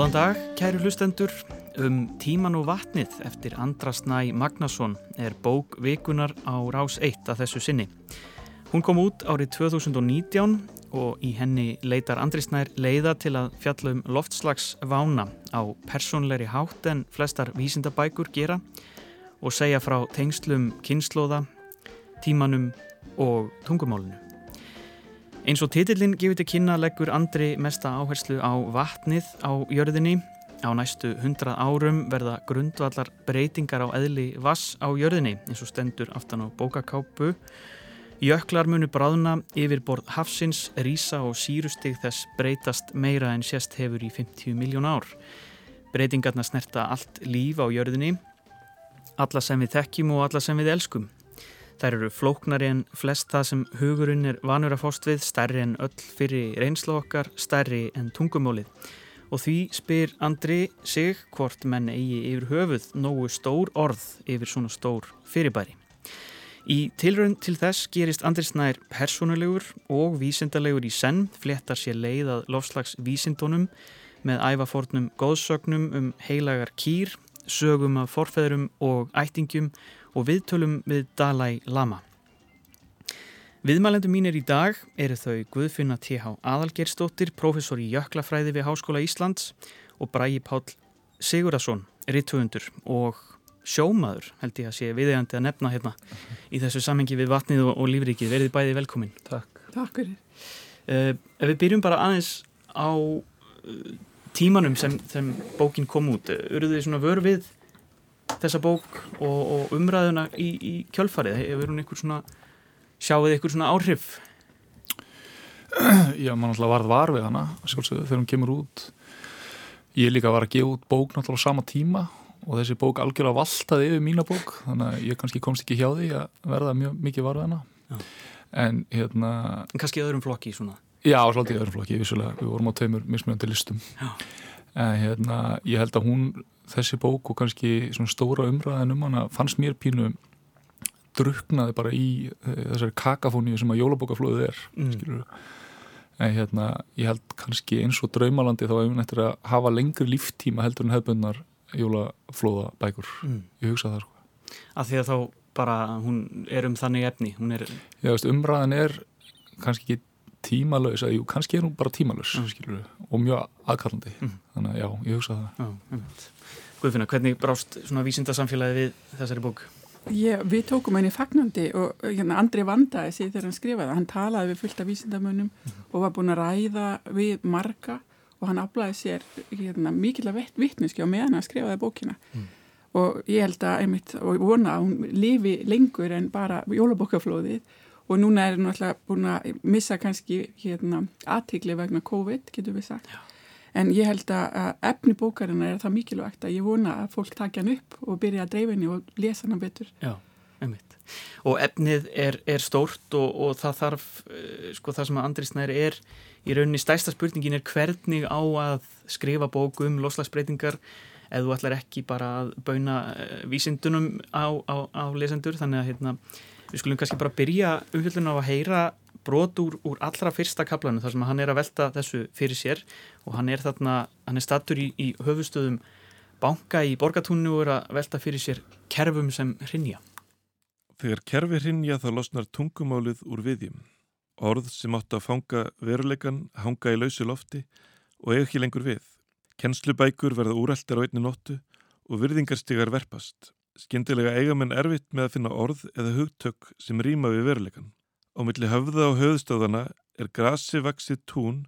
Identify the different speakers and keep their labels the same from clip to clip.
Speaker 1: Góðan dag, kæru hlustendur. Um tíman og vatnið eftir Andrasnæ Magnason er bók vikunar á rás 1 að þessu sinni. Hún kom út árið 2019 og í henni leitar Andrisnær leiða til að fjalla um loftslags vána á personleiri hátt en flestar vísindabækur gera og segja frá tengslum kynnslóða, tímanum og tungumálunu. Eins og titillin gefur til kynna leggur Andri mesta áherslu á vatnið á jörðinni. Á næstu hundrað árum verða grundvallar breytingar á eðli vass á jörðinni eins og stendur aftan á bókakápu. Jöklar munu bráðna yfir borð hafsins, rísa og sírustig þess breytast meira en sérst hefur í 50 miljón ár. Breytingarna snerta allt líf á jörðinni, alla sem við þekkjum og alla sem við elskum. Þær eru flóknari en flest það sem hugurinn er vanur að fást við, stærri en öll fyrir reynslu okkar, stærri en tungumólið. Og því spyr Andri sig hvort menn eigi yfir höfuð nógu stór orð yfir svona stór fyrirbæri. Í tilraun til þess gerist Andri Snær personulegur og vísindalegur í senn, fléttar sér leið að lofslags vísindunum með ævafornum góðsögnum um heilagar kýr, sögum af forfeðrum og ættingum og viðtölum við Dalai Lama. Viðmælendum mínir í dag eru þau Guðfinna T.H. Adalgerstóttir, professor í Jöklafræði við Háskóla Íslands og Bræi Pál Sigurðarsson, rittuðundur og sjómaður held ég að sé viðegandi að nefna hérna í þessu samhengi við vatnið og, og lífrikið. Verðið bæði velkomin.
Speaker 2: Takk.
Speaker 3: Takk fyrir.
Speaker 1: Uh, ef við byrjum bara aðeins á uh, tímanum sem, sem bókin kom út, eruð þið svona vör við þessa bók og, og umræðuna í, í kjölfarið? Hefur hún einhver svona, sjáuð einhver svona áhrif?
Speaker 2: Já, mann alltaf varð var við hana, sjálfsögðu, þegar hún kemur út. Ég líka var að gefa út bók náttúrulega á sama tíma og þessi bók algjörlega valtaði yfir mína bók, þannig að ég kannski komst ekki hjá því að verða mjög mikið var við hana.
Speaker 1: Já.
Speaker 2: En hérna...
Speaker 1: En kannski öðrum flokki svona?
Speaker 2: Já, svolítið öðrum flokki, vissulega. Við vorum á tveimur mismjöndi listum. En hérna, ég held að hún þessi bók og kannski svona stóra umræðin um hana fannst mér pínu druknaði bara í uh, þessari kakafóníu sem að jólabókaflöðu er
Speaker 1: Mm.
Speaker 2: en hérna ég held kannski eins og draumalandi þá hefur nættir að hafa lengri líftíma heldur en hefbundnar jólaflóða bækur
Speaker 1: Mm.
Speaker 2: ég hugsa það sko
Speaker 1: Af því að þá bara hún er um þannig efni, er...
Speaker 2: Já, veist, umræðin er kannski ekki tímalös, eða jú, kannski er hún bara tímalös
Speaker 1: Mm.
Speaker 2: skilur og mjög aðkallandi
Speaker 1: Mm.
Speaker 2: þannig að já, ég hugsa það
Speaker 1: Já. Guðfinna, hvernig brást svona vísindasamfélagi við þessari bók?
Speaker 3: Ég, við tókum henni fagnandi og hérna, Andri vandaði sig þegar hann skrifaði. Hann talaði við fullt af vísindamönnum og var búin að ræða við marga og hann aflaði sér hérna, mikill að vittneski á meðan hann skrifaði bókina.
Speaker 1: Mm.
Speaker 3: Og ég held að, einmitt, og vona að hún lifi lengur en bara jólabókaflóðið og núna er hún alltaf búin að missa kannski hérna, aðtikli vegna COVID, getur við sagt.
Speaker 1: Já.
Speaker 3: En ég held að efni bókarinnar er það mikilvægt að ég vona að fólk takja hann upp og byrja að dreifa henni og lesa hann betur.
Speaker 1: Já, einmitt. Og efnið er, er stórt og, og það þarf, eh, sko það sem að Andri Snær er í rauninni stærsta spurningin er hvernig á að skrifa bók um loslagsbreytingar eða þú ætlar ekki bara að bauna eh, vísindunum á, á, á lesendur þannig að hérna, við skulum kannski bara byrja umfjöldunum á að heyra brot úr, allra fyrsta kaplanu þar sem hann er að velta þessu fyrir sér og hann er þarna, hann er stattur í, í höfustöðum banka í borgatúnu og er að velta fyrir sér kerfum sem hrinja.
Speaker 4: Þegar kerfi hrinja þá losnar tungumálið úr viðjum. Orð sem áttu að fanga veruleikan hanga í lausu lofti og eiga ekki lengur við. Kennslubækur verða úræltar á einni nóttu og virðingarstigar verpast. Skyndilega eiga menn erfitt með að finna orð eða hugtök sem rýma við veruleikan. Á milli höfða og höfðstöðana er grasi vaksið tún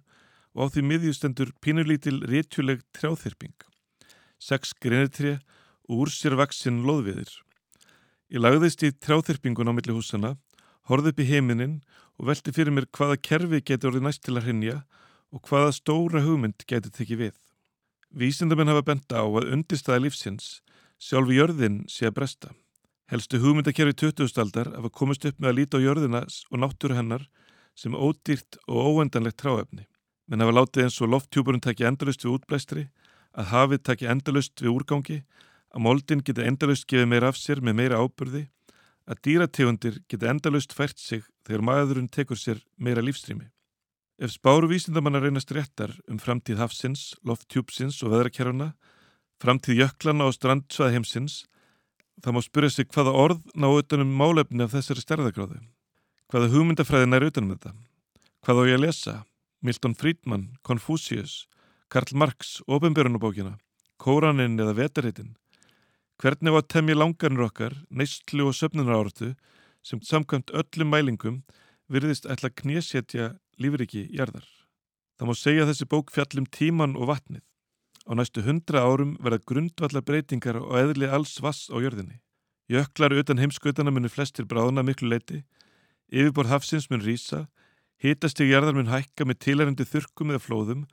Speaker 4: og á því miðjustendur pínulítil rétjuleg trjáþyrping. Sex grenitré og úr sér vaksin loðviðir. Ég lagðist í trjáþyrpingun á milli húsana, horfði upp í heiminin og velti fyrir mér hvaða kerfi geti orðið næst til að hrinja og hvaða stóra hugmynd geti tekið við. Vísindamenn hafa benda á að undirstaði lífsins sjálfi jörðin sé að bresta. Helstu hugmyndakerfi 20. aldar hafa komist upp með að líta á jörðina og náttúru hennar sem ódýrt og óendanlegt tráefni. Menn hafa látið eins og lofttjúburinn taki endalust við útblæstri, að hafið taki endalust við úrgangi, að moldin geti endalust gefið meira af sér með meira ábyrði, að dýrategundir geti endalust fært sig þegar maðurinn tekur sér meira lífstrými. Ef spáru vísindamanna reynast réttar um framtíð hafsins, lofttjúpsins og veðrakerfuna, framtíð jöklana og strandsvæð heimsins, það má spyrja sig hvaða orð ná utanum málefni af þessari stærðagráðu. Hvaða hugmyndafræði nær utanum þetta? Hvað á ég að lesa? Milton Friedman, Confucius, Karl Marx, Openbjörnubókina, Kóranin eða Vetarhitin? Hvernig var temmi langarnir okkar, neistlu og söfnunar áratu sem samkvæmt öllum mælingum virðist ætla að knésjetja lífriki jarðar. Það má segja þessi bók fjallum tíman og vatnið. Á næstu hundra árum verða grundvallar breytingar og eðli alls vass á jörðinni. Jöklar utan heimskautana munir flestir bráðuna miklu leiti, yfirborð hafsins mun rýsa, hitastig jarðar mun hækka með tilærendi þurkum eða flóðum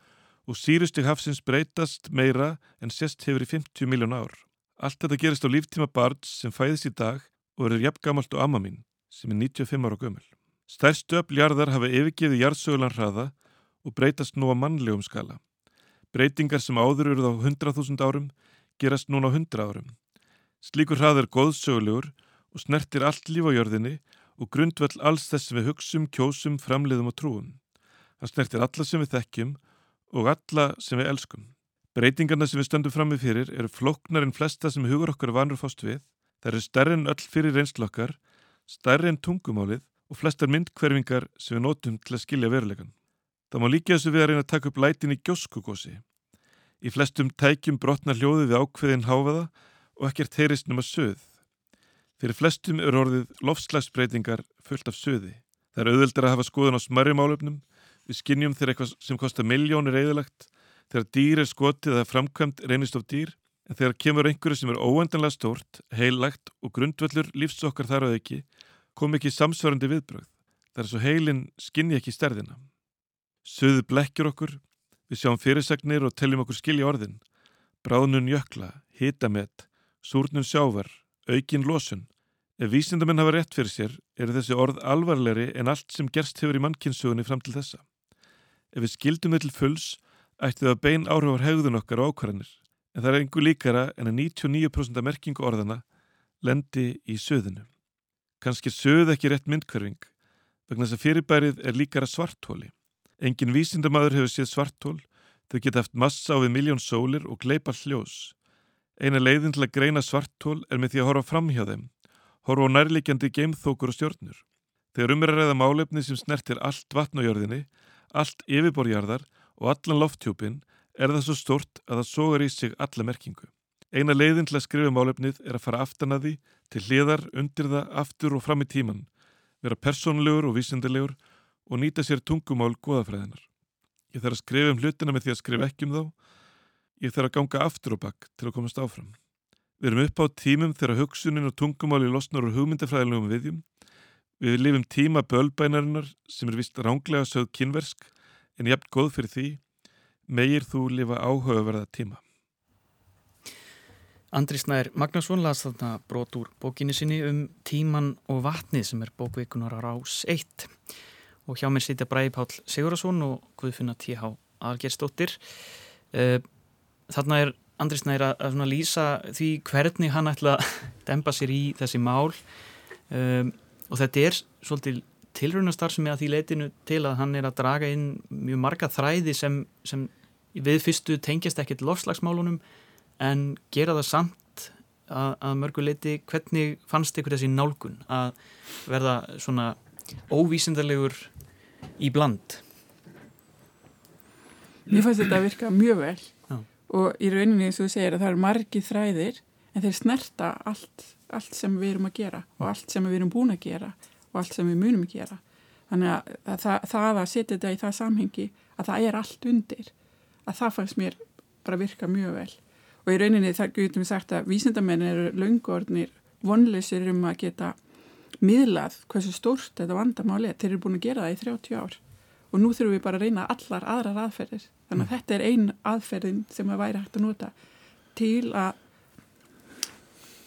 Speaker 4: og sírustig hafsins breytast meira en sérst hefur í 50 miljón ár. Allt þetta gerist á líftíma barns sem fæðist í dag og verður jafngamalt og amma mín sem er 95 ára gömul. Stærstu öfljarðar hafa yfirgefið jarðsögulan hraða og breytast nú á mannlegum skala. Breytingar sem áður eruð á 100.000 árum gerast núna á 100 árum. Slíkur hrað er góðsögulegur og snertir allt líf á jörðinni og grundvöld alls þess sem við hugsum, kjósum, framliðum og trúum. Það snertir alla sem við þekkjum og alla sem við elskum. Breytingarna sem við stöndum fram með fyrir eru floknar en flesta sem hugur okkar vanur fást við. Það eru stærri en öll fyrir reynslokkar, stærri en tungumálið og flestar myndkverfingar sem við nótum til að skilja verulegan. Það má líka þessu við að reyna að taka upp lætin í gjóskugósi. Í flestum tækjum brotnar hljóðið við ákveðin háfaða og ekkert heyrist nema söð. Fyrir flestum eru orðið lofslagsbreytingar fullt af söði. Það er auðvöldar að hafa skoðun á smarri málöfnum, við skinnjum þegar eitthvað sem kostar miljónir eðalagt, þegar dýr er skotið eða framkvæmt reynist of dýr, en þegar kemur einhverju sem er óendanlega stórt, heillagt og grundvöldur lífsokkar þar á ekki, kom ekki samsvarandi viðbröð. Það er svo heilin skinni ekki stærðina. Suðu blekkjur okkur, við sjáum fyrirsagnir og telljum okkur skilja orðin. Bráðnun jökla, hitamett, súrnun sjávar, aukin losun. Ef vísindamenn hafa rétt fyrir sér, eru þessi orð alvarlegri en allt sem gerst hefur í mannkynsugunni fram til þessa. Ef við skildum þau til fulls, ætti þau að bein áhrifar hegðun okkar og ákvarðanir. En það er engu líkara en að 99% af merkingu orðana lendi í söðinu. Kanski sögð ekki rétt myndkörfing, vegna þess að fyrirbærið er líkara svarthóli. Engin vísindamadur hefur séð svarthól, þau geta haft massa á við miljón sólir og gleipa hljós. Eina leiðin til að greina svarthól er með því að horfa fram hjá þeim, horfa á nærleikjandi geimþókur og stjórnur. Þegar umræða málefni sem snertir allt vatnajörðinni, allt yfirborjarðar og allan lofthjópin er það svo stort að það sogar í sig alla merkingu. Eina leiðin til að skrifa málefnið er að fara aftan að því til hliðar, undir það, aftur og fram í tíman, vera persónlegur og vísindilegur og nýta sér tungumál goðafræðinar. Ég þarf að skrifa um hlutina með því að skrifa ekki um þá. Ég þarf að ganga aftur og bakk til að komast áfram. Við erum upp á tímum þegar hugsunin og tungumáli losnar úr hugmyndafræðilegum viðjum. Við lifum tíma bölbænarinnar sem er vist ránglega sögð kynversk en jafn góð fyrir því megir þú lifa áhugaverða tíma.
Speaker 1: Andri Snær Magnarsson las þarna brot úr bókinni sinni um tíman og vatni sem er bókveikunar á rás 1 og hjá mér sitja Bræði Pál Sigurðarsson og Guðfinna T.H. Algerstóttir eh, þarna er Andri Snær að lýsa því hvernig hann ætla að dempa sér í þessi mál. Um, og þetta er svolítið tilrunastar sem er að því leitinu til að hann er að draga inn mjög marga þræði sem, sem við fyrstu tengjast ekkert lofslagsmálunum en gera það samt að, að mörguleiti hvernig fannst ykkur þessi nálgun að verða svona óvísindarlegur í bland.
Speaker 3: Mér fannst þetta að virka mjög vel.
Speaker 1: Já.
Speaker 3: og í rauninni þú segir að það eru margi þræðir en þeir snerta allt, allt sem við erum að gera og allt sem við erum búin að gera og allt sem við munum að gera. Þannig að, að það, það að setja þetta í það samhengi að það er allt undir að það fannst mér bara virka mjög vel. Og í rauninni þar getum við sagt að vísindamenn eru laungornir vonleysir um að geta miðlað hversu stórt þetta vandamáli er. Þeir eru búin að gera það í 30 ár og nú þurfum við bara að reyna allar aðrar aðferðir. Þannig að mm. þetta er ein aðferðin sem að væri hægt að nota til að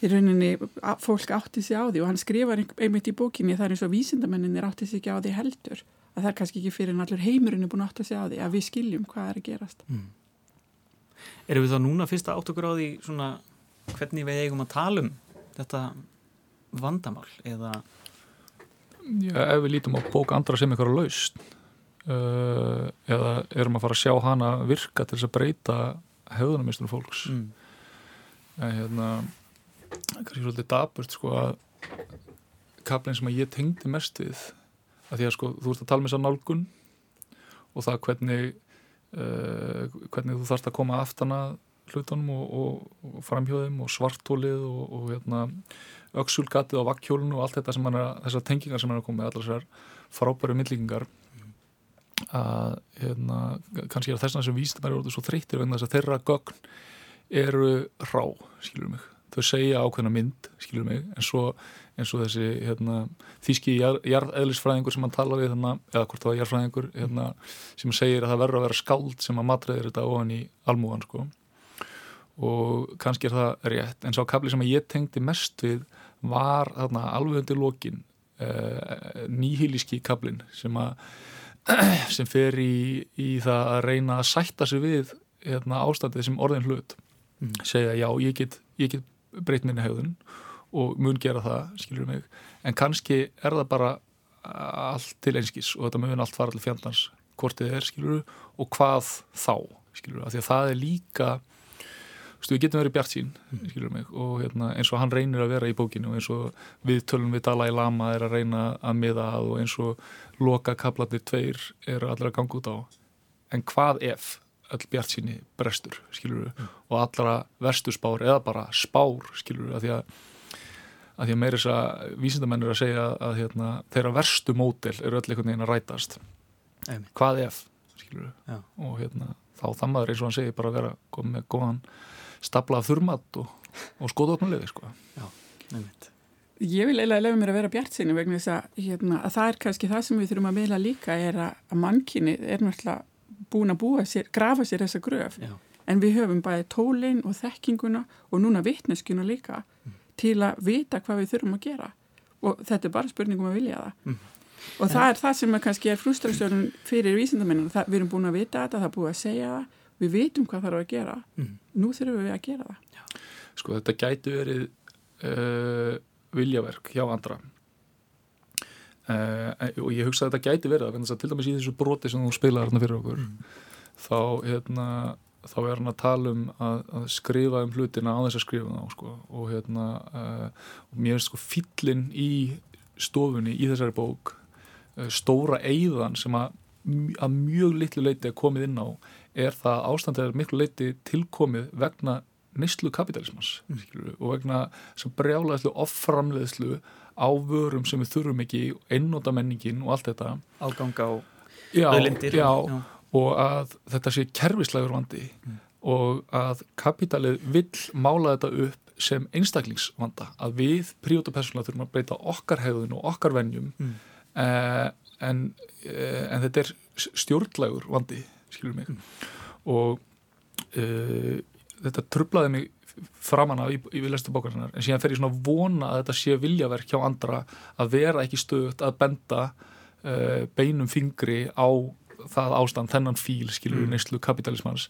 Speaker 3: í rauninni að fólk átti sig á því og hann skrifar einmitt í bókinni það er eins og vísindamenninir átti sig ekki á því heldur að það er kannski ekki fyrir en allur heimurinn er búin að átta sig á því að við skiljum hvað er að gerast. Mm.
Speaker 1: Erum við þá núna fyrst að átt okkur á því svona hvernig við eigum að tala um þetta vandamál eða?
Speaker 2: Já, ef við lítum á bók andra sem eitthvað laust uh, eða erum að fara að sjá hana virka til þess að breyta hefðunarmistur fólks.
Speaker 1: Mm.
Speaker 2: en hérna kannski svolítið daburt sko að kaplinn sem að ég tengdi mest við að því að sko þú ert að tala með þess að nálgun og það hvernig uh, hvernig þú þarfst að koma aftana hlutunum og, og, og framhjóðum og svartólið og, og hérna öksulgatið á vakkjólinu og allt þetta sem hann er þessar tengingar sem hann er með allar þessar frábæru myndlíkingar að hérna kannski er þessna sem vístum er orðið svo þreytir vegna þess að þeirra gögn eru rá, skilur mig þau segja ákveðna mynd, skilur mig en svo eins og þessi hérna, þýski jarðeðlisfræðingur sem hann tala við hérna, eða hvort það var jarðfræðingur hérna, sem segir að það verður að vera skáld sem að matræðir þetta ofan í almúan sko. Og kannski er það rétt. En sá kapli sem ég tengdi mest við var þarna, alveg undir lokin eh, nýhílíski kaplin sem, sem fer í, í það að reyna að sætta sig við hérna, ástandið sem orðin hlut. Mm. segja já, ég get, ég get breytt minni hegðun og mun gera það, skilur mig. En kannski er það bara allt til einskís og þetta mun allt fara til fjandans hvort þið er, skilur og hvað þá, skilur af því að það er líka við getum verið bjart sín, mm. skilur mig og hérna, eins og hann reynir að vera í bókinu og eins og við tölum við Dalai Lama er að reyna að miða að og eins og loka kaplandir tveir eru allir að ganga út á en hvað ef öll bjart síni brestur, skilur mm. og allra verstur spár eða bara spár, skilur af því að að því að meira þess að vísindamennir að segja að hérna, þeirra verstu mótil eru öll einhvern veginn að rætast
Speaker 1: Einmitt.
Speaker 2: hvað ef og hérna, þá þammaður eins og hann segir bara að vera með góðan staplað þurmat og, og skoðotnulegði sko.
Speaker 1: Já, einmitt.
Speaker 3: Ég vil eiginlega lefa mér að vera bjart sinni vegna þess að, hérna, að það er kannski það sem við þurfum að meila líka er að, að mannkynni er náttúrulega búin að búa sér, grafa sér þessa gröf.
Speaker 1: Já.
Speaker 3: en við höfum bæði tólinn og þekkinguna og núna vitneskuna líka mm. til að vita hvað við þurfum að gera. Og þetta er bara spurningum að vilja það. Mm. og það er það sem er kannski er frustrasjórun fyrir vísindamenninu við erum búin að vita þetta, það er búin að segja það við vitum hvað þarf að gera mm. nú þurfum við að gera það Já.
Speaker 2: Sko þetta gæti verið uh, viljaverk hjá andra uh, og ég hugsa að þetta gæti verið að til dæmis í þessu broti sem þú spilaði hérna fyrir okkur mm. þá hérna þá er hann að tala um að, að skrifa um hlutina á þess að skrifa þá sko. og hérna uh, og mér er sko fyllin í stofunni í þessari bók uh, stóra eigðan sem að, að mjög litlu leiti er komið inn á er það ástandið er miklu leiti tilkomið vegna nýstlu kapitalismans mm. og vegna sem brjálaðislu offramleðslu á vörum sem við þurfum ekki einnóta menningin og allt þetta
Speaker 1: Alganga á auðlindir
Speaker 2: Já, já og að þetta sé kervislegur vandi mm. og að kapitalið vill mála þetta upp sem einstaklingsvanda að við príótapersonlega þurfum að breyta okkar hegðun og okkar vennjum mm. eh, en, eh, en þetta er stjórnlegur vandi skilur mig mm. og eh, þetta trublaði mig framan af í, í lestu bókarnar en síðan fer ég svona vona að þetta sé viljaverk hjá andra að vera ekki stöðut að benda eh, beinum fingri á það ástand, þennan fíl skilur mm. neyslu kapitalismans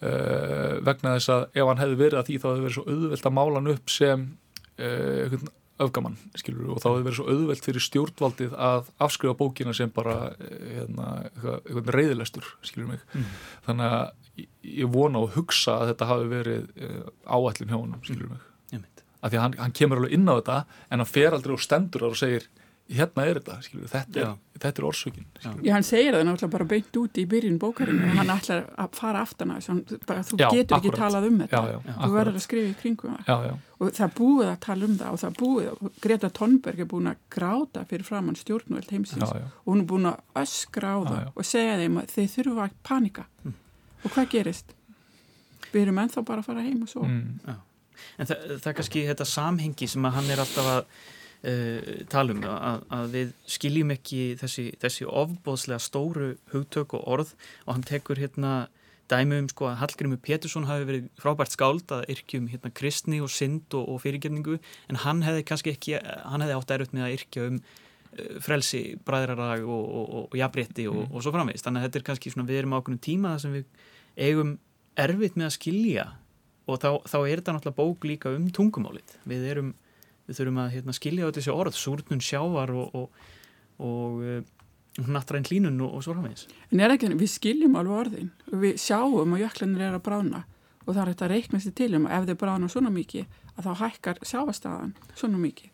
Speaker 2: uh, vegna þess að ef hann hefði verið að því þá hefði verið svo auðvelt að mála hann upp sem uh, öfgamann skilur og þá hefði verið svo auðvelt fyrir stjórnvaldið að afskrifa bókina sem bara uh, hérna, eitthvað reyðilestur skilur mig mm. þannig að ég vona og hugsa að þetta hafi verið uh, áætlin hjá hann skilur mig mm. af því að hann, hann kemur alveg inn á þetta en hann fer aldrei og stendur og segir hérna er þetta, skilur, þetta, er, þetta er orsökin
Speaker 3: Já, hann segir það náttúrulega bara beint út í byrjun bókarinu hann ætlar að fara aftana bara, þú já, getur akkurat. ekki talað um þetta.
Speaker 2: Já,
Speaker 3: þú verður að skrifa í kringum það. Og það búið að tala um það og það búið, Greta Thunberg er búin að gráta fyrir framann stjórnveld heimsins og hún er búin að öskra á það og segja þeim að þeir þurfa að panika. Mm. og hvað gerist? Við erum ennþá bara að fara heim og svo mm.
Speaker 1: En það, það er kannski þetta samhengi sem að hann er alltaf að uh, talum að, að við skiljum ekki þessi, þessi ofbóðslega stóru hugtök og orð og hann tekur hérna dæmi um sko að Hallgrimur Pétursson hafi verið frábært skáld að yrkjum hérna kristni og synd og, og fyrirgerningu en hann hefði kannski ekki, hann hefði átt erut með að yrkja um uh, frelsi, bræðrarag og, og, og jafnrétti mm. og svo framvegist, þannig að þetta er kannski svona við erum ákveðnum tíma þar sem við eigum erfitt með að skilja og þá, þá er þetta náttúrulega bók líka um tungumálið, við erum við þurfum að hérna, skilja á þessi orð, súrnun sjávar og, og, og uh, nattræn hlínun og, og svo framvegis.
Speaker 3: En er ekki, við skiljum alveg orðin og við sjáum að jöklanir er að brána og það er þetta að reikna sér til um að ef þau brána svona mikið að þá hækkar sjáastafan svona mikið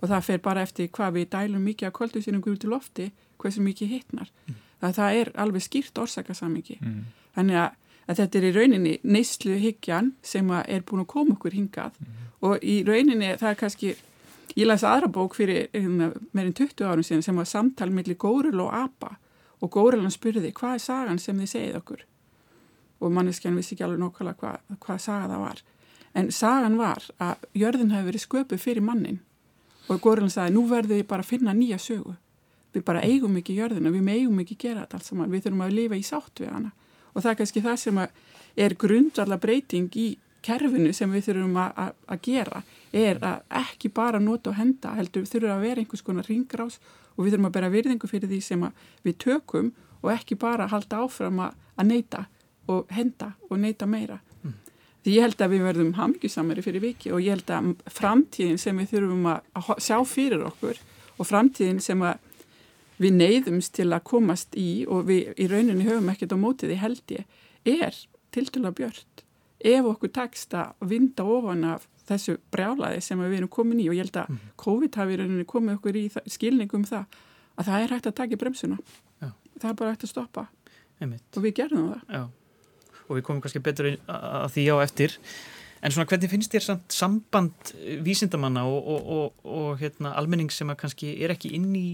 Speaker 3: og það fer bara eftir hvað við dælum mikið af koldusýringum út í lofti hversu mikið hittnar. Mm. Það, það er alveg skýrt orsakasamingi. Mm. Þannig að, að þetta er í rauninni neyslu hyggjan sem er búin að koma okkur hingað mm. og í rauninni það er kannski Ég læs aðra bók fyrir hérna, meirinn 20 árum síðan sem var samtal millir Góril og Abba og Górilan spurði hvað er sagan sem þið segið okkur og manneskjan vissi ekki alveg nokkala hvað, hvað saga það var. En sagan var að jörðin hafi verið sköpuð fyrir mannin og Górilan sagði nú verður við bara að finna nýja sögu. Við bara eigum ekki jörðina, við meigum ekki gera þetta alls saman, við þurfum að lifa í sátt við hana og það er kannski það sem er grundarla breyting í kerfinu sem við þurfum að gera er að ekki bara nota og henda heldur þurfum að vera einhvers konar ringrás og við þurfum að bera virðingu fyrir því sem við tökum og ekki bara halda áfram að neyta og henda og neyta meira. Mm. Því ég held að við verðum hamngjúsamari fyrir viki og ég held að framtíðin sem við þurfum að sjá fyrir okkur og framtíðin sem við neyðumst til að komast í og við í rauninni höfum ekkert á mótiði held ég er til til að björnt ef okkur tekst að vinda ofan af þessu brjálaði sem við erum komin í og ég held að mm. COVID hafi rauninni komið okkur í skilningum um það að það er hægt að taka bremsuna Já. það er bara hægt að stoppa
Speaker 1: Einmitt.
Speaker 3: og við gerðum það
Speaker 1: Já. og við komum kannski betur að því á eftir en svona hvernig finnst þér samt samband vísindamanna og, og, og, og hérna, almenning sem að kannski er ekki inn í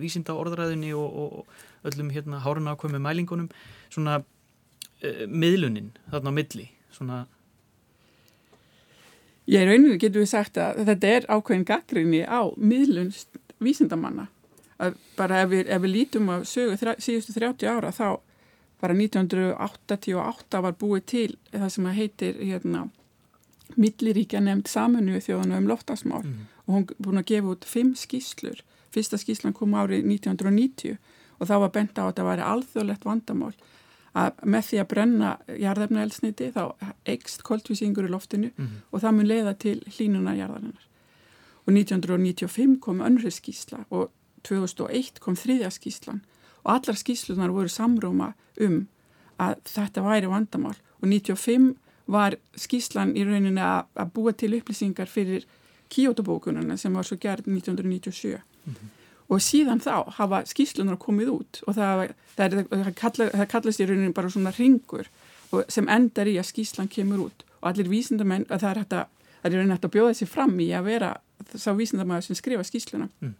Speaker 1: vísinda orðræðinni og öllum hérna, hárun ákveð með mælingunum svona uh, miðlunin þarna á milli svona?
Speaker 3: Ég er rauninni getur við sagt að þetta er ákveðin gaggrinni á miðlunst vísindamanna. Að bara ef við, ef við lítum á sögu þrjá, síðustu 30 ára þá bara 1988 var búið til það sem heitir hérna milliríkja nefnd samunu þjóðan um loftasmál mm. og hún búin að gefa út fimm skýslur fyrsta skýslan kom árið 1990 og þá var bent á að það væri alþjóðlegt vandamál að með því að brenna jarðarnaelsniti þá eikst koldvísingur í loftinu mm og það mun leiða til hlínuna jarðarnar. Og 1995 kom önnri skísla og 2001 kom þriðja skíslan og allar skíslunar voru samróma um að þetta væri vandamál. Og 95 var skíslan í rauninni að, að búa til upplýsingar fyrir Kyoto-bókununa sem var svo gerð 1997. Mm -hmm og síðan þá hafa skýslunar komið út og það, það, er, það, kalla, það kallast í rauninu bara svona ringur sem endar í að skýslan kemur út. Og allir vísindamenn, að það er hægt að það er hægt að bjóða sér fram í að vera sá vísindamæður sem skrifa skýsluna mm.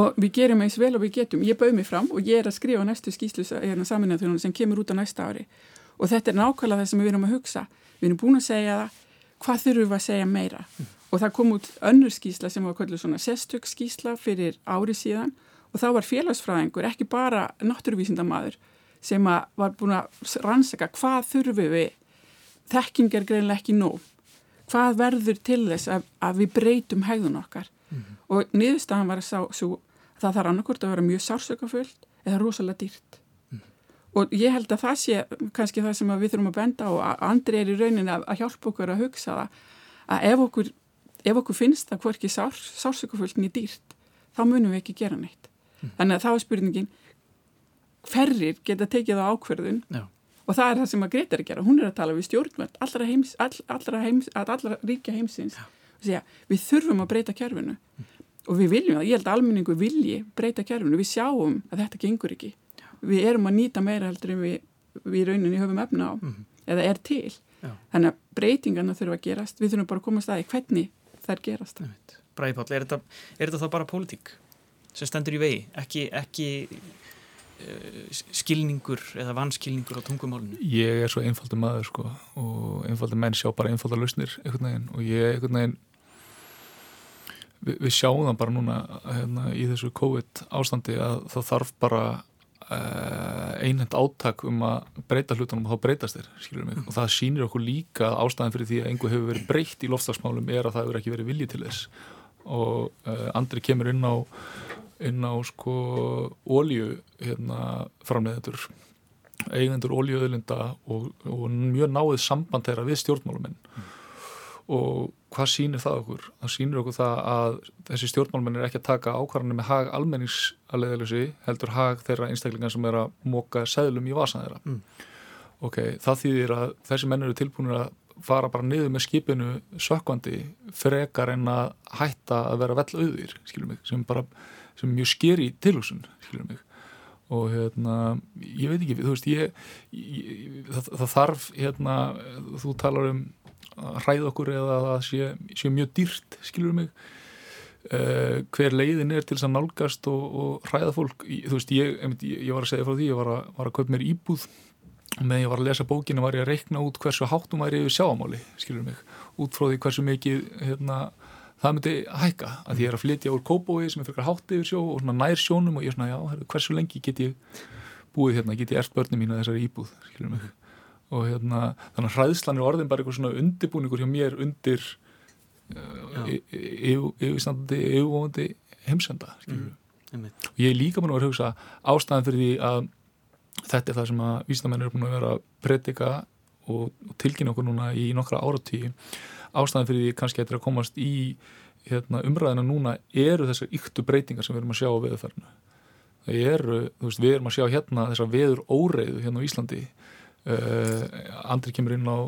Speaker 3: og við gerum eins vel og við getum, ég bauð mig fram og ég er að skrifa næstu skýslu hérna, saminæðunum sem kemur út á næsta ári og þetta er nákvæmlega það sem við erum að hugsa. Við erum búin að segja það, hvað þurfum við að segja meira? Mm og það kom út önnur skísla sem var kvöldur svona sestökskísla fyrir ári síðan. Og þá var félagsfræðingur ekki bara náttúruvísindamadur sem var búin að rannsaka hvað þurfum við þekking er greinlega ekki nóg. Hvað verður til þess að, að við breytum hegðun okkar? Mm og niðurstaðan var að sá svo, það þarf annarkort að vera mjög sársökafullt eða rosalega dýrt. Og ég held að það sé kannski það sem við þurfum að benda á að andri er í raunin að, að hjálpa okkur að hugsa það að ef okkur ef okkur finnst það hvorki sár, sársökuföldinni dýrt þá munum við ekki gera neitt mm. þannig að þá er spurningin hverrir geta tekið á ákverðun Já. og það er það sem að Greta er að gera hún er að tala við stjórnvöld allra, heims, all, allra, heims, allra ríkja heimsins og segja við þurfum að breyta kjærfinu mm. og við viljum það, ég held að almenningu vilji breyta kjærfinu, við sjáum að þetta gengur ekki. Við erum að nýta meira heldur en við, við rauninni höfum efna á mm. eða er til Já. þannig að breytingarna þurfum að gerast við þurfum bara að koma að staði hvernig þær gerast
Speaker 1: Bræði Páll, er þetta, er þetta þá bara pólitík sem stendur í vegi ekki, ekki uh, skilningur eða vanskilningur á tungumálinu?
Speaker 2: Ég er svo einfaldur maður sko og einfaldur menn sjá bara einfaldar lausnir og ég einhvern veginn við, við sjáum það bara núna hérna, í þessu COVID ástandi að það þarf bara einhend áttak um að breyta hlutunum og þá breytast þeir mm. og það sýnir okkur líka ástæðan fyrir því að einhver hefur verið breytt í lofslagsmálum er að það hefur ekki verið viljið til þess og uh, andri kemur inn á inn á sko ólju hérna framleiðendur eigendur óljuöðlinda og, og mjög náið samband þeirra við stjórnmáluminn mm. og hvað sýnir það okkur? Það sýnir okkur það að þessi stjórnmálmenn er ekki að taka ákvarðanir með hag almennings að leiðalösi heldur hag þeirra einstaklingar sem er að móka seðlum í vasan þeirra
Speaker 1: Mm.
Speaker 2: ok, það þýðir að þessi menn eru tilbúinir að fara bara niður með skipinu sökkvandi frekar en að hætta að vera vell auðir, skilur mig, sem bara sem mjög skeri tilhúsun, skilur mig og hérna, ég veit ekki þú veist, ég, ég það, það þarf, hérna, þú talar um að hræða okkur eða að það sé, sé mjög dýrt, skilur mig? Uh, hver leiðin er til þess að nálgast og, og hræða fólk, þú veist, ég, ég var að segja frá því, ég var að, var að kaupa mér íbúð. Og meðan ég var að lesa bókinu var ég að reikna út hversu háttum væri yfir sjáamáli, skilur mig? Út frá því hversu mikið hérna, það myndi hækka, að ég er að flytja úr kóbói sem er fyrir hátt yfir sjó og nær sjónum og ég er svona, já, hversu lengi get ég búið hérna, get ég erst börnum mín að þessari íbúð, og hérna, þannig að hræðslan er orðin bara eitthvað svona undirbúningur hjá mér undir uh, yfirstandandi yfirvóðandi heimsenda,
Speaker 1: einmitt.
Speaker 2: og ég er líka búin að vera að hugsa ástæðan fyrir því að þetta er það sem að vísnamenn eru búin að vera að predika og, og tilkynna okkur núna í nokkra áratí ástæðan fyrir því kannski að þetta er að komast í hérna, umræðina núna eru þessar yktu breytingar sem við erum að sjá á veðurferðinu það eru, þú veist, við erum að sjá hérna þessar veður óreiðu hérna á Íslandi. Uh, andri kemur inn á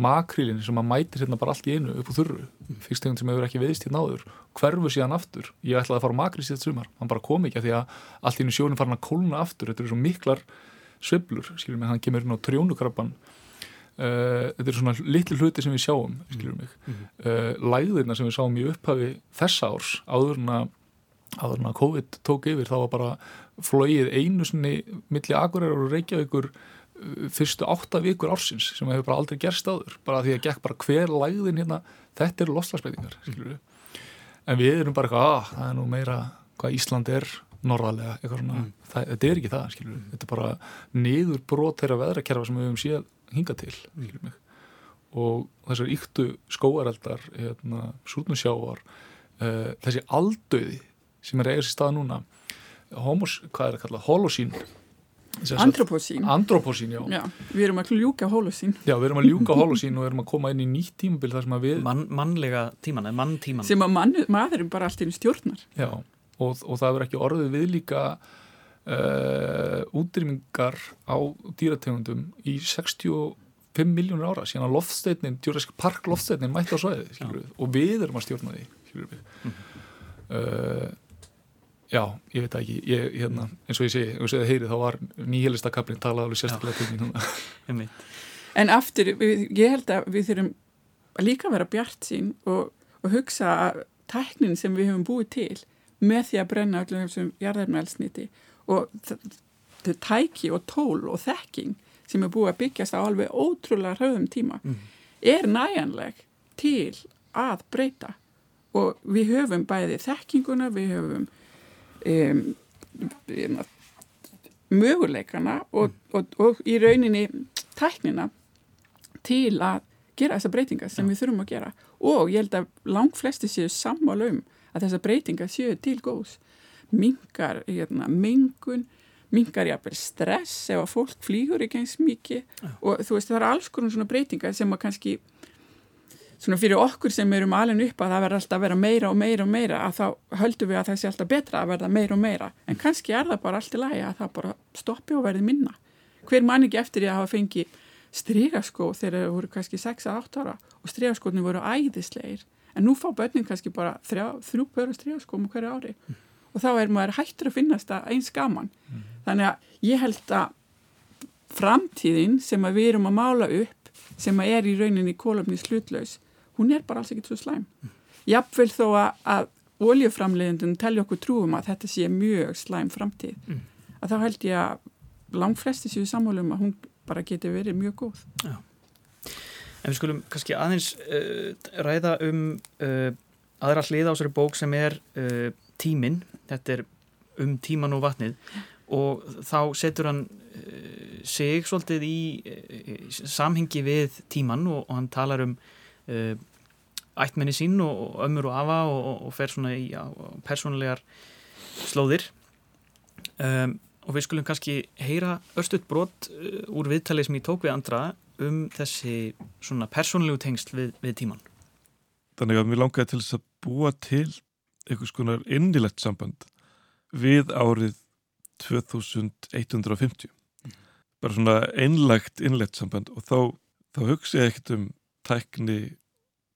Speaker 2: makrílinni sem að mætir hérna bara allt í einu upp á þurru. Fyrst tegund sem hefur ekki veðist hérna áður. Hverfu síðan aftur, ég ætlaði að fara á makríl síðan sumar, hann bara kom ekki að því að allt í einu sjónum farin að kólna aftur, þetta eru svo miklar sveiflur, skiljum hann kemur inn á trjónukrabban uh, þetta eru svona litli hluti sem við sjáum, skiljum mig. Uh, læðirna sem við sáum í upphafi þessa árs, áður en að áður en að COVID tók yfir, þá var bara flóið einu sinni milli Akureyrar og Reykjavíkur uh, fyrstu átta vikur ársins sem hefur bara aldrei gerst áður, bara því að gekk bara hver læðin hérna, þetta eru losslagsbreytingar skilur við, en við erum bara eitthvað, að það er nú meira hvað Ísland er norðalega, eitthvað svona. Það, þetta er ekki það, skilur við, þetta er bara niður brot þeirra veðrakerfa sem við höfum séð hinga til, mig og þessar yktu skóareldar hérna, súrnusjávar uh, þessi aldauði sem er eigast í stað núna homos, hvað er að kalla, holosín
Speaker 3: Antropocín.
Speaker 2: andropocín, já.
Speaker 3: Já, við erum að ljúka holosín
Speaker 2: já, við erum að ljúka holosín og erum að koma inn í nýtt tímabil þar sem að við
Speaker 1: Man, mannlega tíman, eða manntíman
Speaker 3: sem að mann, maðurinn bara allt í einu stjórnar.
Speaker 2: Já, og, og það verður ekki orðið við líka uh, útrýmingar á dýrategundum í 65 miljónur ára. Síðan að loftsteinin, Jurassic Park loftsteinin mætti á svæðið, skilur við, og við erum að stjórna því, skilur við uh, Já, ég veit ekki. Ég, hérna, eins og ég segi, eins og ég heyri þá var nýhelista kaplinn talað alveg sérstaklega til mín núna.
Speaker 1: Einmitt.
Speaker 3: En aftur, við, ég held að við þurfum að líka vera bjart sín og, og hugsa að tæknin sem við höfum búið til með því að brenna öllum þessum jarðarmælsniti og þau tæki og tól og þekking sem er búið að byggjast á alveg ótrúlega hröðum tíma er næjanleg til að breyta. Og við höfum bæði þekkinguna, við höfum um, um, möguleikana og, og, og í rauninni tæknina til að gera þessa breytingar sem við þurfum að gera. Og ég held að langt flesti séu sammála um að þessa breytingar séu til góðs mingar hérna, mengun mingar jafnvel stress ef að fólk flýgur ekki eins mikið.
Speaker 1: Já.
Speaker 3: og þú veist það eru alls konar svona breytingar sem að kannski svona fyrir okkur sem erum alveg upp að það verður alltaf að vera meira og meira og meira að þá höldum við að það sé alltaf betra að verða meira og meira. En kannski er það bara allt í lagi að það bara stoppi og verði minna. Hver mann ekki eftir því að hafa fengið strygaskó þegar þau voru kannski 6-8 ára og strygaskóni voru æðislegir. En nú fá börnin kannski bara þrjú börn strygaskóm hverju ári og þá er maður hættur að finnast það eins gaman. Þannig að ég held að framtíðin sem að við erum að mála upp sem að er í rauninni kólöfni slutlaus hún er bara alls ekkert svo slæm. Jafnvel þó að, að oljuframleiðendun telja okkur trúum að þetta sé mjög slæm framtíð
Speaker 1: Mm.
Speaker 3: að þá held ég að langflesti séu sammálum að hún bara geti verið mjög góð.
Speaker 1: En við skulum kannski aðeins uh, ræða um uh, aðra hliða á þessari bók sem er uh, tíminn, þetta er um tíman og vatnið og þá setur hann uh, sig svolítið í uh, samhengi við tíman og, og hann talar um uh, ættmenni sín og, og ömmur og afa og, og, fer svona í persónulegar slóðir um, og við skulum kannski heyra örstuðt brot úr viðtalið sem ég tók við andra um þessi svona persónulegu tengsl við, við tíman.
Speaker 4: þannig að mér langaði til þess að búa til einhvers konar innilegt samband við árið 2150 bara svona einlagt innlegt samband og þá, þá hugsa ég ekkert um tækni,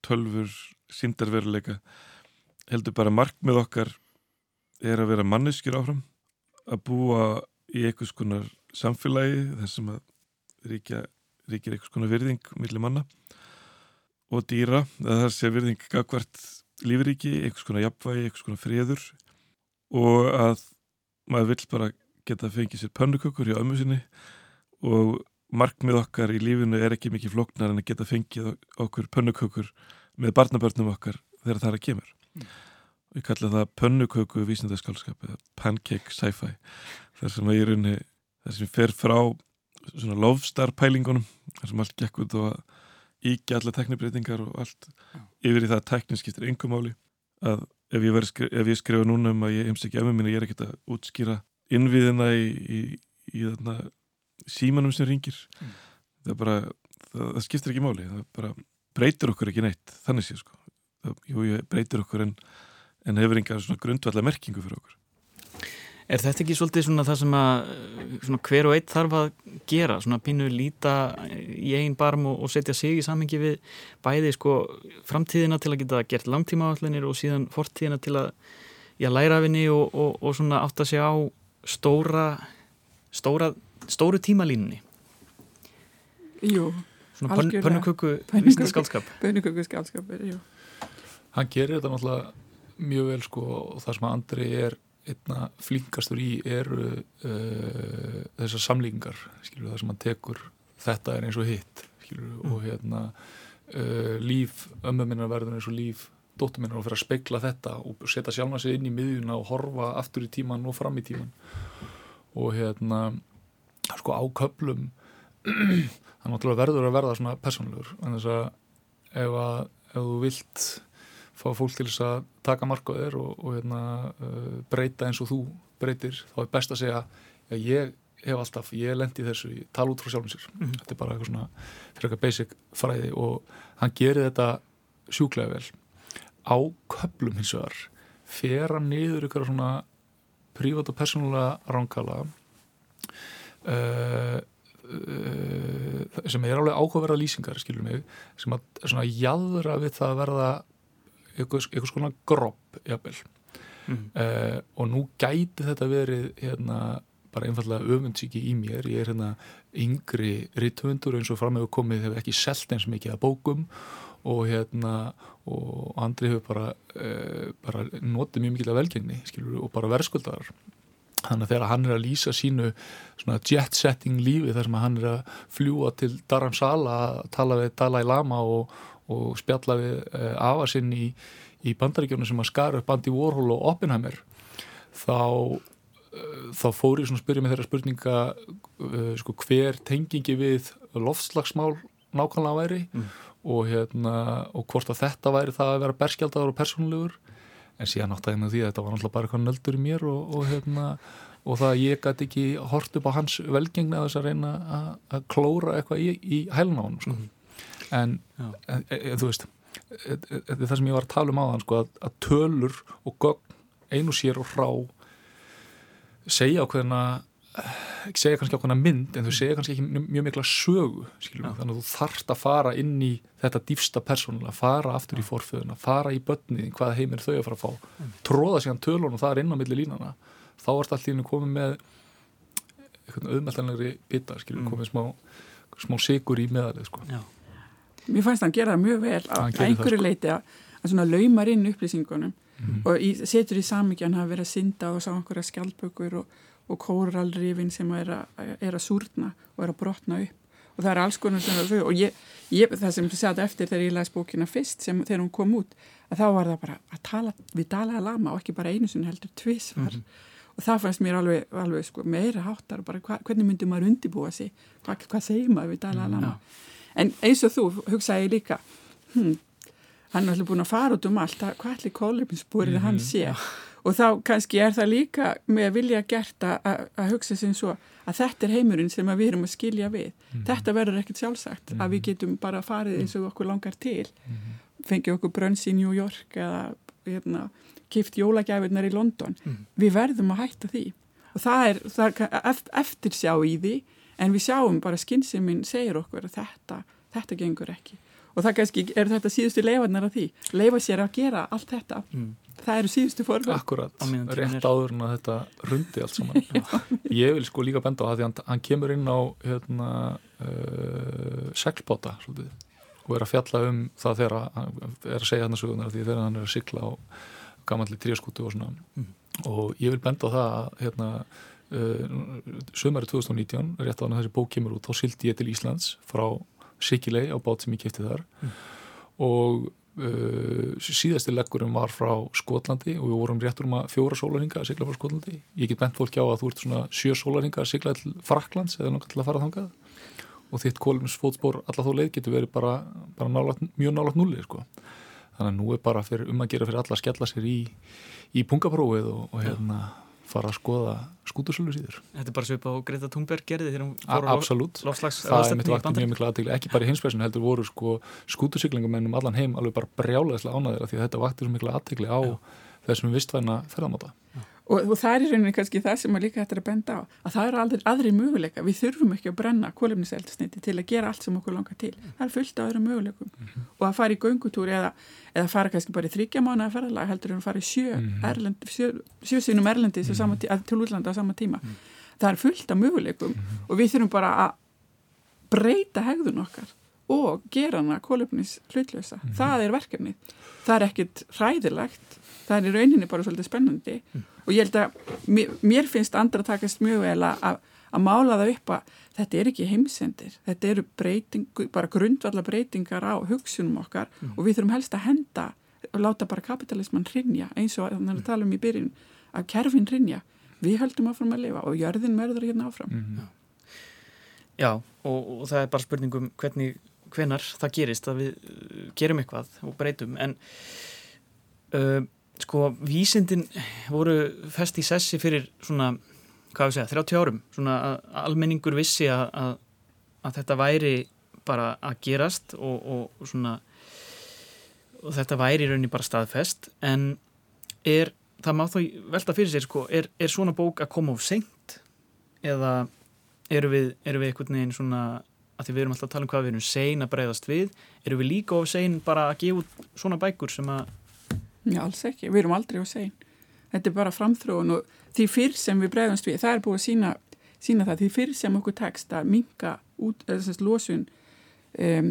Speaker 4: tölfur síndarveruleika heldur bara markmið okkar er að vera manneskjur áfram að búa í einhvers konar samfélagi þar sem að ríkja, ríkir einhvers konar virðing millir manna og dýra það sé virðing gagvart lífríki, einhvers konar jafnvægi, einhvers konar friður og að maður vill bara geta fengið sér pönnukökur hjá ömmu sinni og markmið okkar í lífinu er ekki mikið floknar en að geta fengið okkur pönnukökur með barnabörnum okkar þegar það er að kemur mm. og ég kalla það pönnuköku vísindaskálskap eða pancake sci-fi þar sem að ég er unni þar sem fer frá svona lofstarpælingunum þar sem allt gekk út og að íkja alla teknibreytingar og allt Já. yfir í það að teknin skiptir yngum máli. Að ef ég, skri, ef ég skrifa núna um að ég heims ekki ömmu mín ég er ekkert að útskýra innviðina í, í, í, í símanum sem ringir. Mm. það bara, það, það skiptir ekki máli. Það bara breytir okkur ekki neitt þannig sé sko. Það, jú, breytir okkur en, en hefur engar grundvallar merkingu fyrir okkur
Speaker 1: Er þetta ekki svolítið svona það sem að svona hver og eitt þarf að gera, svona pínu líta í einn barm og, og setja sig í samhengi við bæði sko framtíðina til að geta gert langtíma allinir og síðan fortíðina til að já, læra af henni og, og, og svona átt að segja á stóra, stóra stóru tímalínunni?
Speaker 3: Jú,
Speaker 1: svona pönnuköku vísindaskálskap.
Speaker 3: Pönnuköku skálskap, jú.
Speaker 2: Hann gerir þetta náttúrulega mjög vel sko og það sem að Andri er einna flinkastur í eru uh, þessar samlíkingar skilur, það sem hann tekur. Þetta er eins og hitt skilur, mm. og hérna uh, líf ömmu minna verður eins og líf dóttur minna og fyrir að speikla þetta og setja sjálfa sig inn í miðjuna og horfa aftur í tíman og fram í tíman og hérna sko áköplum þannig að verður að verða svona personlegur en þess að ef, að ef þú vilt fá fólk til þess að taka markaður og, og hérna, uh, breyta eins og þú breytir, þá er best að segja að ég hef alltaf, ég lendi þessu ég tala út frá sjálfum sér mm -hmm. þetta er bara eitthvað svona, fyrir eitthvað basic fræði og hann gerir þetta sjúklega vel á köplum hins vegar fer hann niður ykkur svona prívat og persónulega ránkala uh, uh, sem er alveg áhugaverða lýsingar skilur mig, sem að svona jæðra við það að verða eitthvað svona gropp jafnvel. Mm. uh, og nú gæti þetta verið hérna bara einfallega öfundsíki í mér. Ég er hérna yngri rittvöndur eins og framöfu komið hefur ekki selgt eins mikið að bókum og hérna og Andri hefur bara, uh, bara notið mjög mikið af velgengni skilur, og bara verðskuldar þannig að þegar hann er að lýsa sínu jet setting lífi þar sem hann er að fljúa til Dharamsala að tala við Dalai Lama og og spjalla við eh, afasinn í, í bandaríkjónu sem að skara upp Andy Warhol og Oppenheimer þá, uh, þá fór ég svona að spyrja með þeirra spurninga uh, sko, hver tengingi við loftslagsmál nákvæmlega væri mm. og, hérna, og hvort að þetta væri það að vera berskjaldadur og persónulegur en síðan átt að hérna því að þetta var náttúrulega bara eitthvað nöldur í mér og, og hérna og það að ég gæti ekki hort upp á hans velgengna að þess að reyna að klóra eitthvað í, í hælnáðunum sko. mm en, en, en þú veist það sem ég var að tala um á þann sko, að, að tölur og gögn einu sér og hrá segja ákveðina segja kannski ákveðina mynd en þau segja kannski ekki mjög mikla sögu þannig að þú þarft að fara inn í þetta dýfsta persónulega, fara aftur ja. í forföðuna fara í börnið, hvaða heimir þau að fara að fá ja. tróða síðan tölun og það er inn á milli línana, þá ert allir komið með eitthvað auðmeltanlegri bitar, mm. komið smá smá sigur í meðalið sko. Já
Speaker 3: mér fannst hann gera mjög vel að einhverju sko. leiti að, að svona laumar inn upplýsingunum mm. og í, setur í samíkjan að vera að synda og sá einhverja skjálpökur og, og kóralrifin sem er að, er að súrna og er að brotna upp og það er alls konar sem það og ég, ég, það sem satt eftir þegar ég læs bókina fyrst sem þegar hún kom út að þá var það bara að tala við Dalai Lama og ekki bara einu sinni heldur tvísvar mm -hmm. og það fannst mér alveg, alveg sko, meira háttar bara hva, hvernig myndi maður undibúa sig hvað, hvað segir maður við Dalai Lama mm, en eins og þú hugsaði líka hm, hann er allir búin að fara út um allt hvað allir kólubinsbúrið mm -hmm, hann sé ja. og þá kannski er það líka með að vilja gert að hugsa sem svo að þetta er heimurinn sem við erum að skilja við mm -hmm. þetta verður ekkert sjálfsagt mm -hmm. að við mhm. getum bara farið eins og okkur langar til fengið okkur brönns í New York eða hérna, kipt jólagjafirnar í London við verðum að hætta því og það er, það er eftir sjá í því en við sjáum bara skynsuminn segir okkur að þetta, þetta gengur ekki. Og það kannski er þetta síðustu leifarnar af því. Leifa sér að gera allt þetta.
Speaker 1: Mm.
Speaker 3: það eru síðustu forvöld
Speaker 2: Akkurat, rétt áður en að þetta rundi allt saman. Ég vil sko líka benda á það því hann, hann kemur inn á hérna, uh, seglbóta svolítið, og er að fjalla um það þegar hann er að segja hann að sögunar því þegar hann er að sigla á gamalli tríaskútu og svona.
Speaker 1: Mm.
Speaker 2: og ég vil benda á það að hérna, sömari 2019 rétt á hann að þessi bók kemur út þá sildi ég til Íslands frá Sikilei á bát sem ég kefti þar
Speaker 1: Mm.
Speaker 2: og uh, síðasti leggurum var frá Skotlandi og við vorum réttur um að fjóra sólarhinga að sigla frá Skotlandi ég get bent fólki á að þú ert svona sjö sólarhinga að sigla til Fraklands eða langar til að fara þangað og þitt kóluminsfótspor alla þó leið getur verið bara, bara nálat, mjög nálat núli sko. þannig að nú er bara fyrir, um að gera fyrir alla að skella sér í, í pungaprófið og, og hérna fara að skoða skútusölu síður.
Speaker 1: Þetta er bara svipað á Greta Thunberg gerði þegar hún fór á lofslags
Speaker 2: það er mitt vakti mjög miklu aðtegli, ekki bara í hinspressun heldur voru sko skútusiklingamenn um allan heim alveg bara brjálæðislega ánæðir því að þetta vakti svo miklu aðtegli á þessum vistvæna ferðamáta.
Speaker 3: Og, og það er í rauninni kannski það sem að líka hættir að benda á að það eru aldrei aðri möguleika við þurfum ekki að brenna kólefniseldisneiti til að gera allt sem okkur langar til. Það er fullt af öðrum möguleikum. Og að fara í göngutúri eða, eða fara kannski bara í þryggja mánu að ferðalega heldur en að fara í sjö,
Speaker 2: Mhm.
Speaker 3: erlend, sjö, sjö sínum erlendis mm -hmm. til útlanda á sama tíma. Það er fullt af möguleikum og við þurfum bara að breyta hegðun okkar og gera hana kólefnis hlutlösa það er verkefnið. Það er ekkit hræðilegt það er í rauninni bara svolítið spennandi. Og ég held að mér, mér finnst andra takast mjög vel að, mála það upp að þetta er ekki heimsendir. Þetta eru breyting, bara grundvallar breytingar á hugsunum okkar og við þurfum helst að henda og láta bara kapitalisman hrinja eins og þannig að tala um í byrjun að kerfin hrinja við höldum áfram að lifa og jörðin verður hérna áfram.
Speaker 2: Mm
Speaker 1: Já, og, og það er bara spurningum hvernig, hvenar það gerist að við uh, gerum eitthvað og breytum. En uh, sko vísindin voru fest í sessi fyrir svona, hvað við segja, 30 árum. Svona að almenningur vissi að, að, að þetta væri bara að gerast og, og svona og þetta væri í rauninni bara staðfest. En er, það má þá velta fyrir sér sko, er, er svona bók að koma of seint? Eða eru við, eru við einhvern veginn svona að því við erum alltaf að tala um hvað við erum sein að breyðast við eru við líka of sein bara að gefa út svona bækur sem að
Speaker 3: Já, alls ekki, við erum aldrei á sein. Þetta er bara framþróun og því fyrr sem við bregðumst við, það er búið að sína, sína það, því fyrr sem okkur tekst að minka út, eða þess að losun um,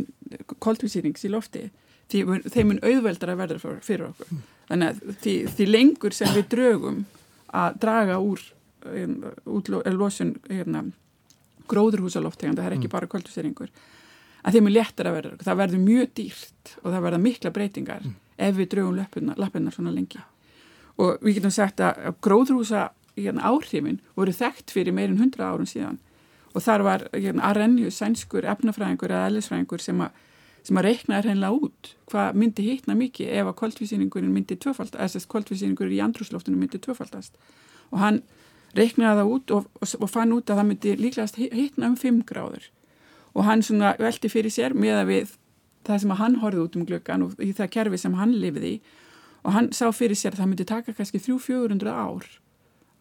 Speaker 3: koltvísýrings í lofti því mun- þeim mun auðveldar að verða fyrir, okkur. Þannig að því, því lengur sem við drögum að draga úr um, út, losun hérna, gróðurhúsalofteganda, það er ekki bara koltvísýringur að þeim er léttar að verða það verður mjög dýrt og það verða mikla breytingar ef við draugum lappinnar, svona lengi. Og við getum sagt að gróðrúsa hérna, áhrifin voru þekkt fyrir meirinn hundra árum síðan. Og þar var hérna, Arrhenius, sænskur, efnafræðingur eða ellisfræðingur sem að sem að reiknaði hreinlega út hvað myndi hittna mikið ef að koltvísýningurinn myndi tvöfaldast, þess að koltvísýningur í andrúsloftinu myndi tvöfaldast. Og hann reiknaði það út og, og, og fann út að það myndi líklegast hittna um 5 gráður. Og hann svona velti fyrir sér með að við það sem að hann horfði út um glöggan og í það kerfi sem hann lifið í og hann sá fyrir sér að það myndi taka kannski 300-400 ár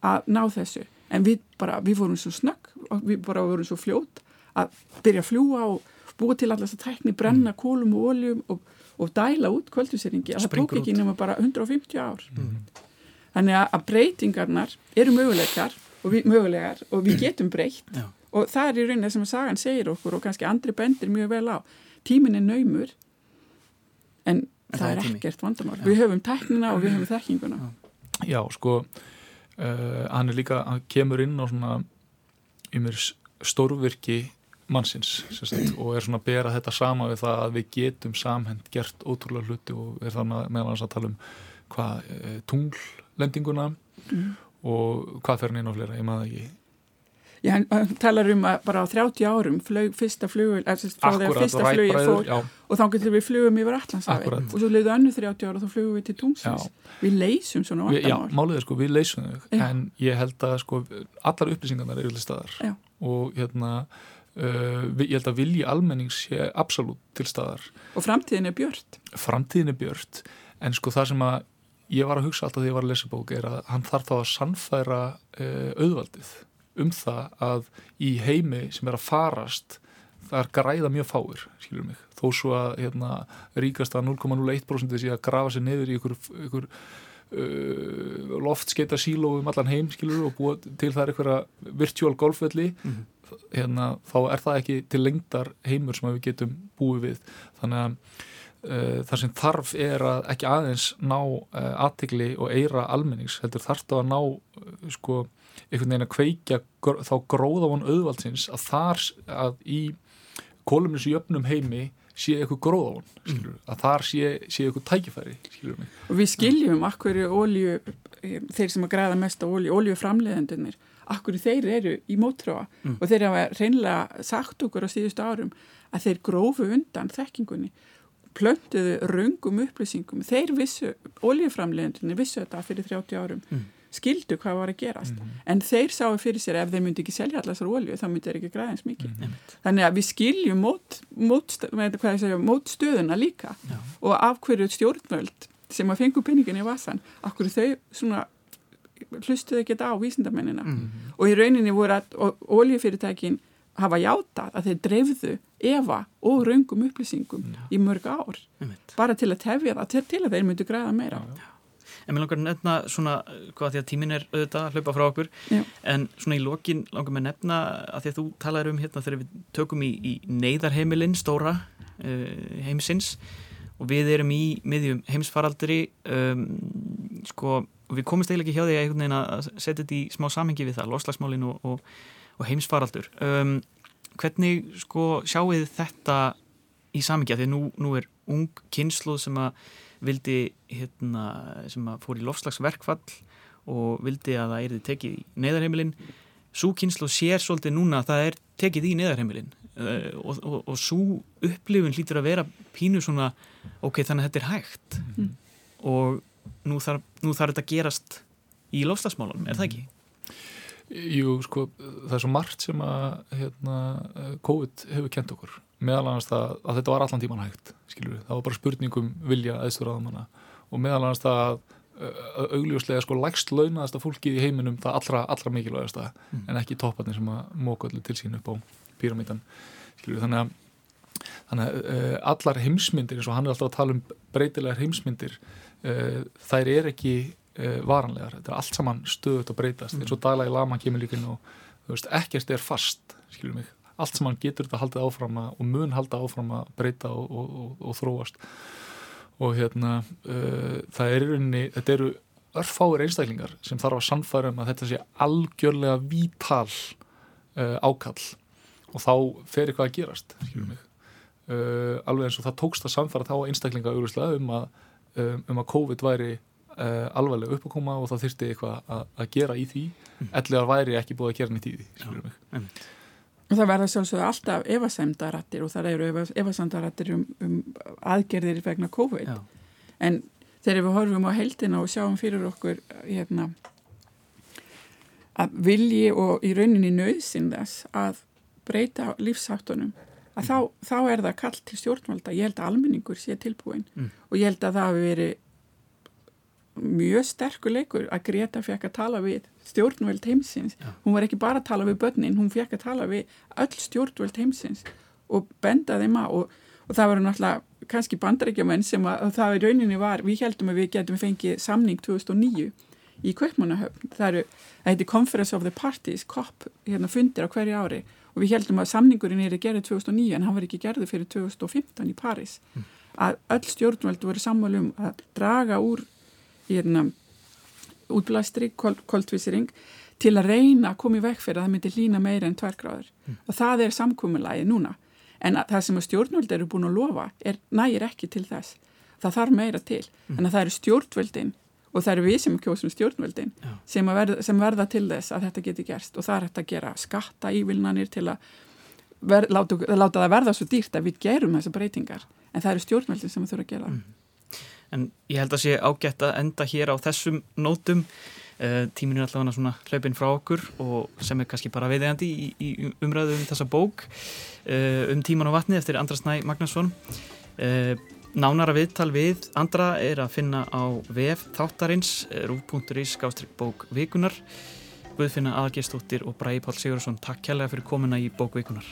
Speaker 3: að ná þessu. En við bara, við vorum svo snögg og við bara vorum svo fljót að byrja að fljúa og búa til allast að tækni brenna kólum og oljum og, og dæla út kvölduseringi að það tók ekki nema bara 150 ár. Þannig að- að breytingarnar eru möguleikar og við, mögulegar og við getum breytt.
Speaker 1: Já.
Speaker 3: og það er í rauninni sem að sagan segir okkur og kannski andri bendir mjög vel á tímin er naumur en
Speaker 1: En
Speaker 3: það,
Speaker 1: það er tími.
Speaker 3: ekkert vandamál. Við höfum tæknina og við höfum þekkinguna.
Speaker 2: Já, sko uh, hann er líka, hann kemur inn á svona ymir stórvirki mannsins sagt, og er svona að bera þetta sama við það að við getum samhend gert ótrúlega hluti og er þannig meðal hans að tala um hvað uh, tunglendinguna
Speaker 3: Mhm.
Speaker 2: og hvað fer hann inn á fleira, ég maður ekki
Speaker 3: Já, hann, talar um að bara á 30 árum flög fyrsta flugul, eða sagt, frá þegar fyrsta
Speaker 2: rætbræður,
Speaker 3: fór
Speaker 2: já,
Speaker 3: og þá getur við flugum yfir Allandshafi
Speaker 2: Akkúrat.
Speaker 3: og svo leiðu önnu 30 ára og þá flugum við til tungsins við leysum svona
Speaker 2: við, já,
Speaker 3: vandamál.
Speaker 2: málið er sko, við leysum þau en ég held að sko, allar upplýsingarnar eru til staðar.
Speaker 3: Já.
Speaker 2: og hérna uh, ég held að vilji almennings sé absolutt til staðar.
Speaker 3: Og framtíðin er björt.
Speaker 2: Framtíðin er björt en sko það sem að ég var að hugsa alltaf þegar ég var að lesa bók er að hann þarf þá að sannfæra uh, auðvaldið um það að í heimi sem er að farast það er græða mjög fáir, skilur mig þó svo að hérna, ríkast að 0,01% sé að grafa sér neyður í ykkur, ykkur uh, loftskeita síló um allan heim, skilur og búa til það eitthvað virtual golfvelli mm -hmm. hérna, þá er það ekki til lengdar heimur sem við getum búið við þannig að uh, það sem þarf er að ekki aðeins ná uh, aðtikli og eira almennings, heldur þarf það að ná uh, sko einhvern veginn að kveikja þá gróða von auðvaldsins að þar að í kolumnins í öfnum heimi sé eitthvað gróðavon mm. að þar sé, sé eitthvað tækifæri
Speaker 3: og við skiljum akkur ólju, þeir sem að græða mest á ólju, óljuframleðendunir akkur þeir eru í mótráa mm. og þeir hafa reynlega sagt okkur á síðustu árum að þeir grófu undan þekkingunni plönduðu röngum upplýsingum. Þeir vissu, óljuframleðendunir vissu þetta fyrir 30 árum. Mm skildu hvað var að gerast. Mm -hmm. en þeir sáu fyrir sér ef þeir myndi ekki selja allar þessar olju þá myndi þeir ekki græða eins mikið. Mm -hmm. þannig að við skiljum mót, mót, mótstöðuna líka. Já. og af hverju stjórnvöld sem að fengu peningin í vassan af hverju þau svona hlustuðu ekki á vísindamennina. Mm -hmm. og í rauninni voru að oljufyrirtækin hafa játað að þeir dreifðu Eva og raungum upplýsingum í mörg ár. Bara til að tefja það til að þeir myndi græða meira. Já
Speaker 1: en mér langar að nefna svona hvað því að tímin er auðvitað að hlaupa frá okkur. Já. en svona í lokin langar mér að nefna að því að þú talaður um hérna þegar við tökum í, í neyðarheimilinn stóra uh, heimsins og við erum í miðjum heimsfaraldri um, sko og við komumst eiginlega ekki hjá því að, að setja þetta í smá samhengi við það, loslagsmálin og, og, og heimsfaraldur. Um, hvernig sko sjáuð þetta í samhengi? Að því að nú, nú er ung kynsluð sem að vildi hérna, sem að fór í lofslagsverkfall og vildi að það erði tekið í neðarheimilin svo kynslu sér svolítið núna að það er tekið í neðarheimilin uh, og, og, og svo upplifun hlýtur að vera pínu svona ok, þannig að þetta er hægt mm. og nú þarf, nú þarf þetta gerast í lofslagsmálunum, er það ekki?
Speaker 2: Jú, sko, það er svo margt sem að hérna, COVID hefur kent okkur meðal annars það að þetta var allan tíman hægt skilur við, það var bara spurningum vilja aðsturraðamanna og meðal annars það að augljóslega sko lægst launaðasta fólkið í heiminum það allra, allra mikilvægasta. Mm. en ekki topparnir sem að móka allir til sín upp á píramítan þannig að þannig að uh, allar heimsmyndir eins og hann er alltaf að tala um breytilegar heimsmyndir uh, þær er ekki uh, varanlegar, þetta er allt saman stöðut að breytast, mm. eins og dala í lama kemur líka og veist, ekkert er fast skilur mig allt sem hann getur þetta haldið áfram að, og mun halda áfram að breyta og, og, og, og þróast. Og hérna uh, það er unni, þetta eru örfáir einstaklingar sem þarf að sannfæra um að þetta sé algjörlega vítal uh, ákall. Og þá fer eitthvað að gerast mig. Uh, alveg eins og það tókst að sannfæra þá einstaklinga auðvitslega um að um, um að COVID væri uh, alveg upp að koma og það þurfti eitthvað að, gera í því, mm. ellega væri ekki búið að gera nýtt í því
Speaker 3: Og það verða sjálfsögðu alltaf evasemdarattir og það eru evasemdarattir um, um aðgerðir vegna COVID. Já. En þegar við horfum á heldina og sjáum fyrir okkur hérna, að vilji og í rauninni nöðsinn þess að breyta lífsáttunum, að mm. þá, þá er það kallt til stjórnvalda. Ég held að almenningur sé tilbúin mm. og ég held að það hafi verið mjög sterkuleikur að Greta fekk að tala við stjórnveld heimsins. Já. hún var ekki bara að tala við börnin hún fekk að tala við öll stjórnveld heimsins og benda þeim að og, og það var náttúrulega kannski bandarækjumenn sem að það í rauninni var við heldum að við getum fengið samning 2009 í Kaupmannahöfn. Það eru, það heiti Conference of the Parties COP, hérna fundir á hverju ári. Og við heldum að samningurinn er að gera 2009 en hann var ekki gerði fyrir 2015 í Paris mm. að öll stjórnveld voru sammálum að draga úr hérna, útblæstri, koltvísring til að reyna að koma í vekk fyrir að það myndi lína meira en tvær gráður. Mm. og það er samkúmulagi núna. En það sem stjórnvöld eru búin að lofa er nægir ekki til þess. Það þarf meira til, mm. en það eru stjórnvöldin og það eru við sem kjósum stjórnvöldin sem, verða, sem verða til þess að þetta geti gerst. Og það er hægt að gera skatta ívilnanir til að ver, láta, láta það verða svo dýrt að við gerum þessa breytingar. En það eru stjórnvöldin sem þurfa að gera mm
Speaker 1: en ég held að sé ágætt að enda hér á þessum nótum. Uh, tíminu er allavega svona hlaupin frá okkur og sem er kannski bara viðegandi í, í umræðu um þessa bók. Uh, um tíman og vatni eftir Andra Snæ Magnusson uh, Nánara viðtal við Andra er að finna á vef þáttarins rúf.is skástrygg bók vikunar Guðfinna Aðargestóttir og Bræði Pál Sigursson takk kærlega fyrir komuna í bók vikunar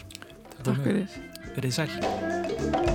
Speaker 3: Takk fyrir.
Speaker 1: Verðið sæl